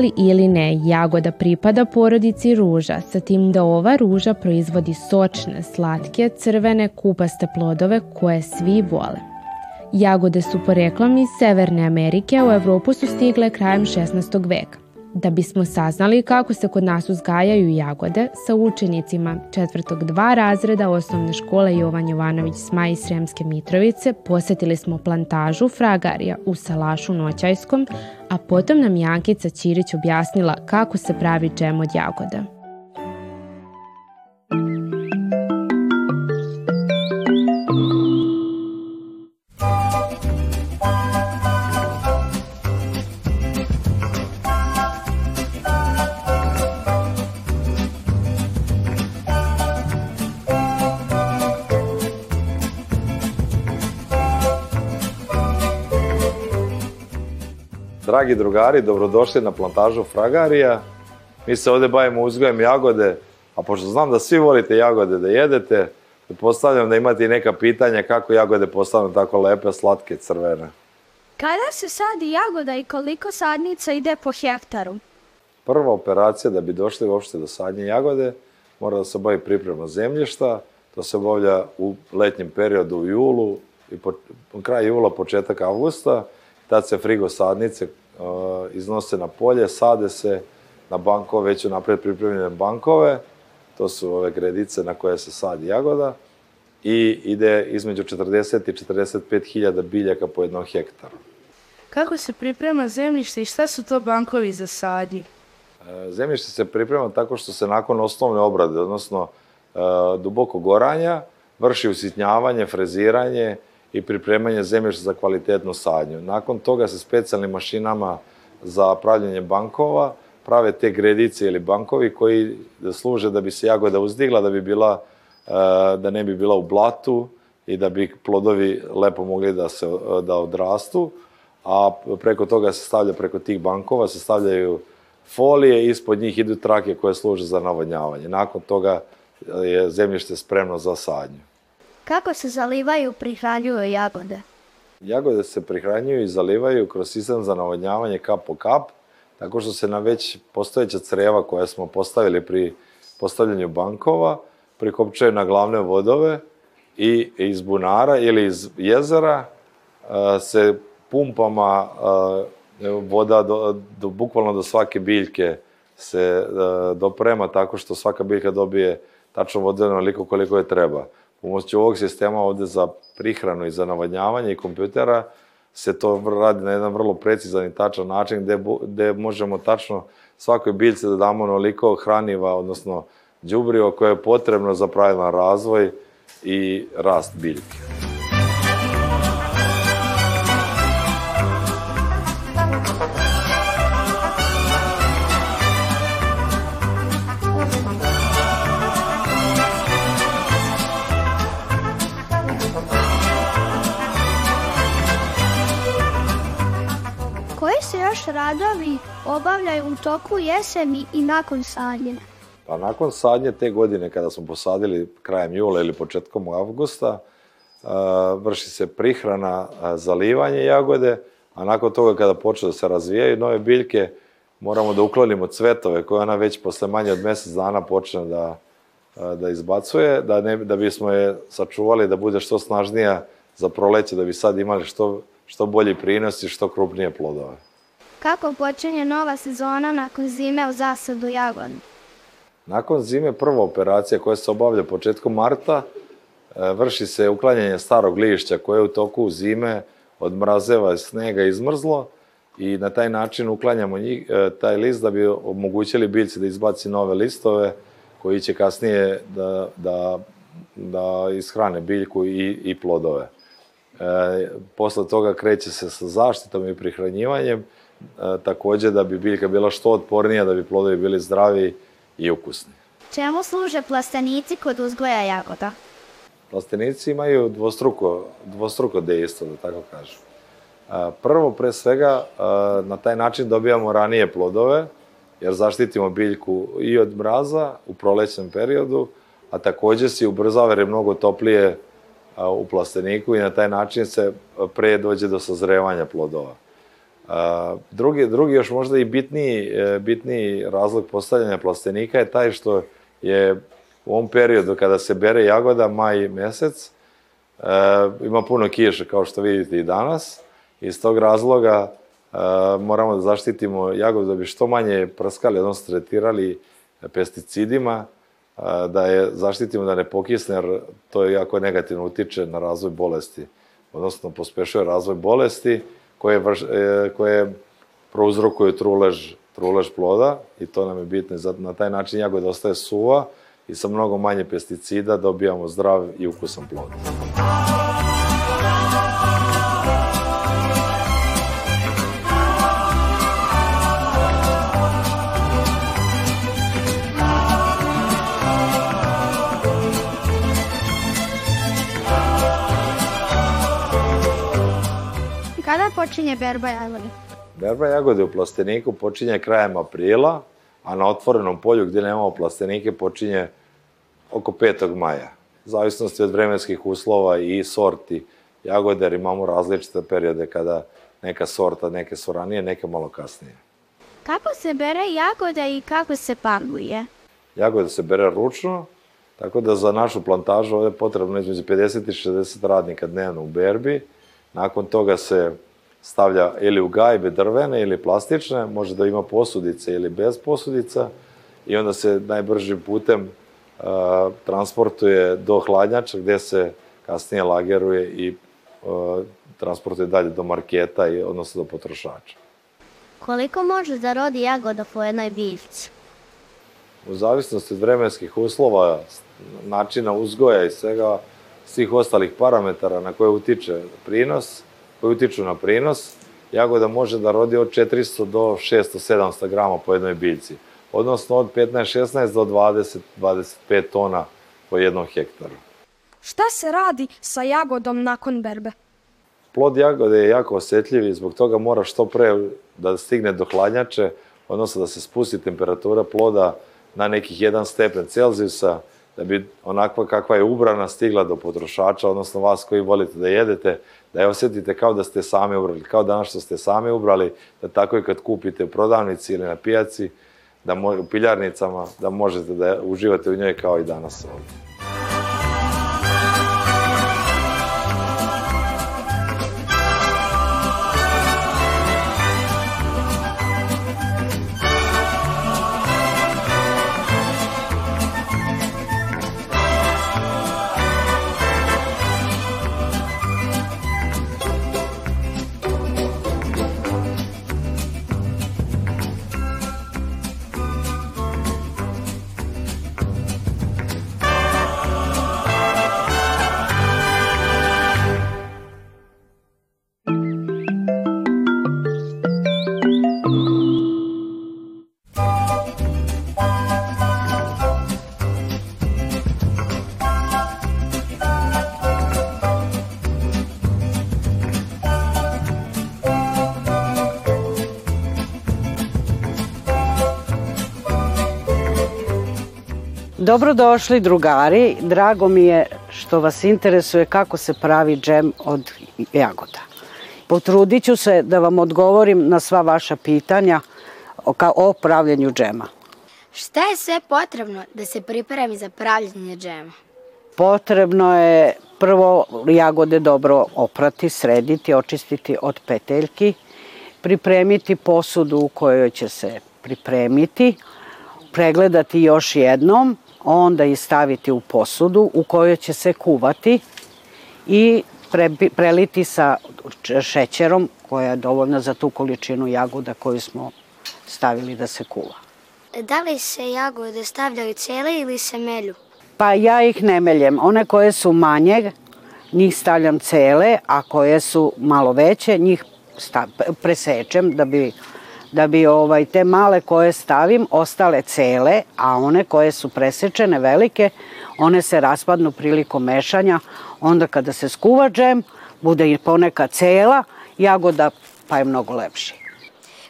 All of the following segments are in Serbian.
Verovali ili ne, jagoda pripada porodici ruža, sa tim da ova ruža proizvodi sočne, slatke, crvene, kupaste plodove koje svi vole. Jagode su poreklom iz Severne Amerike, a u Evropu su stigle krajem 16. veka. Da bismo saznali kako se kod nas uzgajaju jagode, sa učenicima četvrtog dva razreda osnovne škole Jovan Jovanović Smaj iz Sremske Mitrovice posetili smo plantažu Fragarija u Salašu Noćajskom, a potom nam Jankica Ćirić objasnila kako se pravi džem od jagoda. dragi drugari, dobrodošli na plantažu Fragarija. Mi se ovde bavimo uzgojem jagode, a pošto znam da svi volite jagode da jedete, postavljam da imate i neka pitanja kako jagode postanu tako lepe, slatke, crvene. Kada se sadi jagoda i koliko sadnica ide po hektaru? Prva operacija da bi došli uopšte do sadnje jagode mora da se obavi priprema zemljišta. To se obavlja u letnjem periodu u julu i po, kraj jula, početak avgusta. Tad se frigo sadnice Eh, iznose na polje, sade se na bankove, već unapred pripremljene bankove, to su ove gredice na koje se sadi jagoda, i ide između 40 i 45 hiljada biljaka po jednom hektaru. Kako se priprema zemljište i šta su to bankovi za sadnje? Eh, zemljište se priprema tako što se nakon osnovne obrade, odnosno eh, dubokog goranja, vrši usitnjavanje, freziranje, i pripremanje zemljišta za kvalitetnu sadnju. Nakon toga se specijalnim mašinama za pravljanje bankova prave te gredice ili bankovi koji služe da bi se jagoda uzdigla, da bi bila e, da ne bi bila u blatu i da bi plodovi lepo mogli da se da odrastu, a preko toga se stavlja preko tih bankova se stavljaju folije, ispod njih idu trake koje služe za navodnjavanje. Nakon toga je zemljište spremno za sadnju. Kako se zalivaju i prihranjuju jagode? Jagode se prihranjuju i zalivaju kroz sistem za navodnjavanje kap po kap, tako što se na već postojeća creva koja smo postavili pri postavljanju bankova, prikopčaju na glavne vodove i iz bunara ili iz jezera e, se pumpama e, voda do, do, bukvalno do svake biljke se e, doprema tako što svaka biljka dobije tačno vodeno onoliko koliko je treba. Umoći ovog sistema ovde za prihranu i za navodnjavanje i kompjutera se to radi na jedan vrlo precizan i tačan način gde, gde možemo tačno svakoj biljci da damo onoliko hraniva, odnosno đubrivo koje je potrebno za pravilan razvoj i rast biljke. se još radovi obavljaju u toku jeseni i nakon sadnje? Pa nakon sadnje te godine kada smo posadili krajem jula ili početkom avgusta, e, vrši se prihrana e, zalivanje jagode, a nakon toga kada počne da se razvijaju nove biljke, moramo da uklonimo cvetove koje ona već posle manje od mesec dana počne da, e, da izbacuje, da, ne, da bismo je sačuvali da bude što snažnija za proleće, da bi sad imali što, što bolji prinos i što krupnije plodove. Kako počinje nova sezona nakon zime u zasadu jagoda? Nakon zime prva operacija koja se obavlja početkom marta e, vrši se uklanjanje starog lišća koje je u toku zime od mrazeva i snega izmrzlo i na taj način uklanjamo njih, e, taj list da bi omogućili biljci da izbaci nove listove koji će kasnije da, da, da ishrane biljku i, i plodove. E, posle toga kreće se sa zaštitom i prihranjivanjem E, takođe da bi biljka bila što otpornija, da bi plodovi bili zdravi i ukusni. Čemu služe plastenici kod uzgoja jagoda? Plastenici imaju dvostruko, dvostruko dejstvo, da tako kažem. E, prvo, pre svega, e, na taj način dobijamo ranije plodove, jer zaštitimo biljku i od mraza u prolećnom periodu, a takođe se ubrzava jer je mnogo toplije u plasteniku i na taj način se pre dođe do sazrevanja plodova drugi, drugi još možda i bitniji, e, bitniji razlog postavljanja plastenika je taj što je u ovom periodu kada se bere jagoda, maj mesec, e, ima puno kiše kao što vidite i danas. Iz tog razloga e, moramo da zaštitimo jagodu da bi što manje prskali, odnosno tretirali pesticidima, da je zaštitimo da ne pokisne, jer to jako negativno utiče na razvoj bolesti, odnosno pospešuje razvoj bolesti koje, vrš, e, koje prouzrokuje trulež, trulež ploda i to nam je bitno. Zato na taj način jagoda ostaje suva i sa mnogo manje pesticida dobijamo zdrav i ukusan plod. počinje berba jagode? Berba jagode u plasteniku počinje krajem aprila, a na otvorenom polju gde nemamo plastenike počinje oko 5. maja. U zavisnosti od vremenskih uslova i sorti jagode, jer imamo različite periode kada neka sorta, neke su ranije, neke malo kasnije. Kako se bere jagoda i kako se paluje? Jagoda se bere ručno, tako da za našu plantažu ovde je potrebno između 50 i 60 radnika dnevno u berbi. Nakon toga se stavlja ili u gajbe drvene ili plastične, može da ima posudice ili bez posudica i onda se najbržim putem e, transportuje do hladnjača gde se kasnije lageruje i e, transportuje dalje do marketa, i, odnosno do potrošača. Koliko može da rodi jagoda po jednoj biljci? U zavisnosti od vremenskih uslova, načina uzgoja i svega, svih ostalih parametara na koje utiče prinos, koji utiču na prinos, jagoda može da rodi od 400 do 600-700 grama po jednoj biljci, odnosno od 15-16 do 20-25 tona po jednom hektaru. Šta se radi sa jagodom nakon berbe? Plod jagode je jako osjetljiv i zbog toga mora što pre da stigne do hladnjače, odnosno da se spusti temperatura ploda na nekih 1 stepen Celzijusa, da bi onakva kakva je ubrana stigla do potrošača, odnosno vas koji volite da jedete da je osjetite kao da ste sami ubrali, kao danas što ste sami ubrali, da tako i kad kupite u prodavnici ili na pijaci, da mo, u piljarnicama, da možete da uživate u njoj kao i danas ovde. Dobrodošli drugari, drago mi je što vas interesuje kako se pravi džem od jagoda. Potrudit ću se da vam odgovorim na sva vaša pitanja o pravljenju džema. Šta je sve potrebno da se pripremi za pravljenje džema? Potrebno je prvo jagode dobro oprati, srediti, očistiti od peteljki, pripremiti posudu u kojoj će se pripremiti, pregledati još jednom, onda ih staviti u posudu u kojoj će se kuvati i pre, preliti sa šećerom koja je dovoljna za tu količinu jagoda koju smo stavili da se kuva. Da li se jagode stavljaju cele ili se melju? Pa ja ih ne meljem. One koje su manje, njih stavljam cele, a koje su malo veće, njih stav, presečem da bi da bi ovaj, te male koje stavim ostale cele, a one koje su presečene velike, one se raspadnu prilikom mešanja. Onda kada se skuva džem, bude i poneka cela, jagoda pa je mnogo lepši.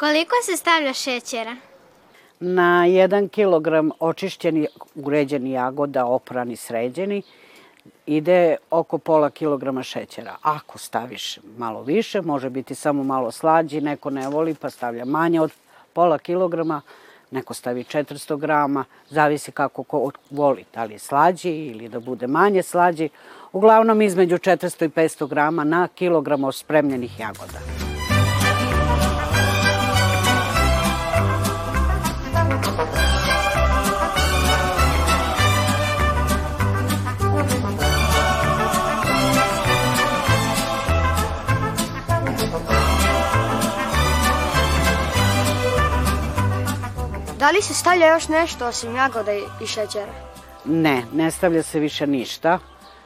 Koliko se stavlja šećera? Na 1 kg očišćeni, uređeni jagoda, oprani, sređeni, ide oko pola kilograma šećera. Ako staviš malo više, može biti samo malo slađi, neko ne voli pa stavlja manje od pola kilograma, neko stavi 400 grama, zavisi kako ko voli, da li je slađi ili da bude manje slađi. Uglavnom između 400 i 500 grama na kilogram ospremljenih jagoda. Da li se stavlja još nešto osim jagoda i šećera? Ne, ne stavlja se više ništa.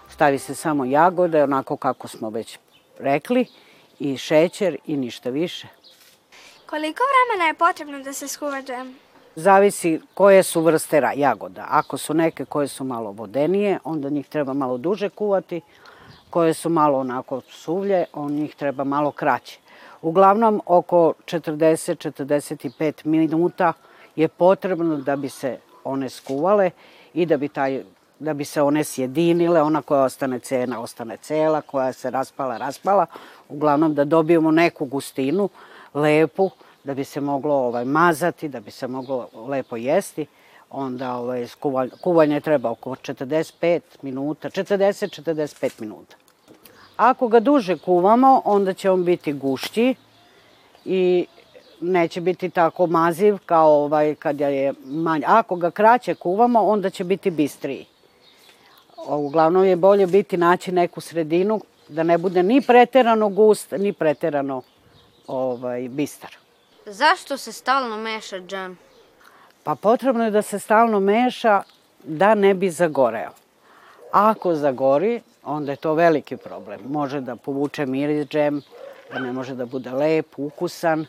Stavi se samo jagode, onako kako smo već rekli, i šećer i ništa više. Koliko vremena je potrebno da se skuva džem? Zavisi koje su vrste jagoda. Ako su neke koje su malo vodenije, onda njih treba malo duže kuvati. Koje su malo onako suvlje, on njih treba malo kraće. Uglavnom oko 40-45 minuta je potrebno da bi se one skuvale i da bi, taj, da bi se one sjedinile, ona koja ostane cena ostane cela, koja se raspala, raspala, uglavnom da dobijemo neku gustinu, lepu, da bi se moglo ovaj, mazati, da bi se moglo lepo jesti onda ovaj, skuvanje, kuvanje treba oko 45 minuta, 40-45 minuta. Ako ga duže kuvamo, onda će on biti gušći i neće biti tako maziv kao ovaj kad je manje. Ako ga kraće kuvamo, onda će biti bistriji. Uglavnom je bolje biti naći neku sredinu da ne bude ni preterano gust, ni preterano ovaj, bistar. Zašto se stalno meša džem? Pa potrebno je da se stalno meša da ne bi zagoreo. Ako zagori, onda je to veliki problem. Može da povuče miris džem, da ne može da bude lep, ukusan,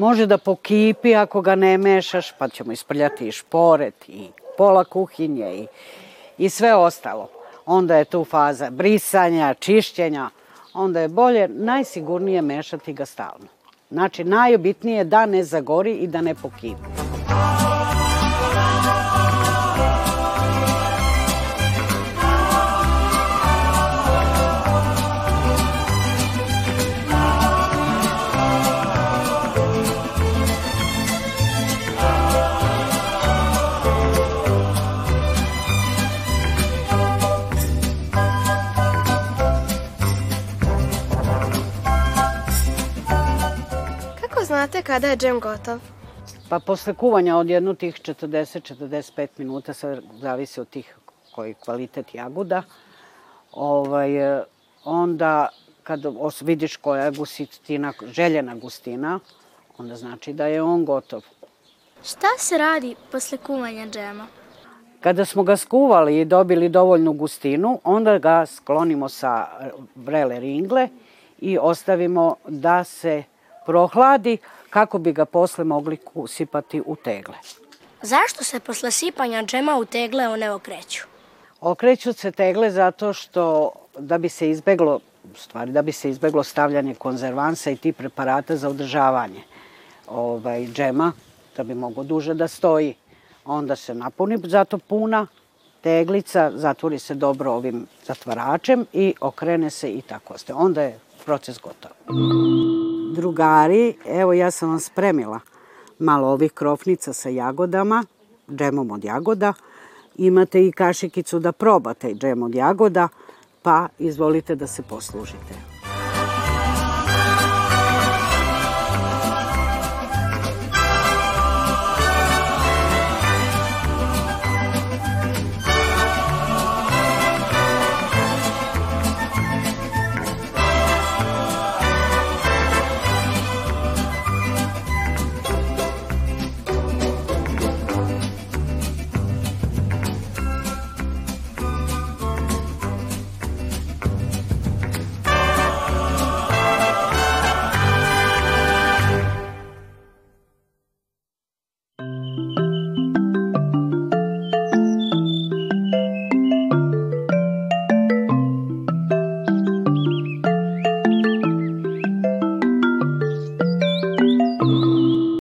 Može da pokipi ako ga ne mešaš, pa ćemo isprljati i šporet i pola kuhinje i, i sve ostalo. Onda je tu faza brisanja, čišćenja. Onda je bolje, najsigurnije mešati ga stalno. Znači, najobitnije je da ne zagori i da ne pokipi. Kada je džem gotov? Pa posle kuvanja od jedno tih 40-45 minuta, sad zavisi od tih koji kvalitet jagoda, ovaj, onda kad vidiš koja je gustina, željena gustina, onda znači da je on gotov. Šta se radi posle kuvanja džema? Kada smo ga skuvali i dobili dovoljnu gustinu, onda ga sklonimo sa vrele ringle i ostavimo da se prohladi, kako bi ga posle mogli usipati u tegle. Zašto se posle sipanja džema u tegle one okreću? Okreću se tegle zato što da bi se izbeglo stvari da bi se izbeglo stavljanje konzervansa i ti preparata za održavanje ovaj, džema, da bi mogo duže da stoji. Onda se napuni zato puna teglica, zatvori se dobro ovim zatvaračem i okrene se i tako ste. Onda je proces gotov. Drugari, evo ja sam vam spremila malo ovih krofnica sa jagodama, džemom od jagoda. Imate i kašikicu da probate džem od jagoda, pa izvolite da se poslužite.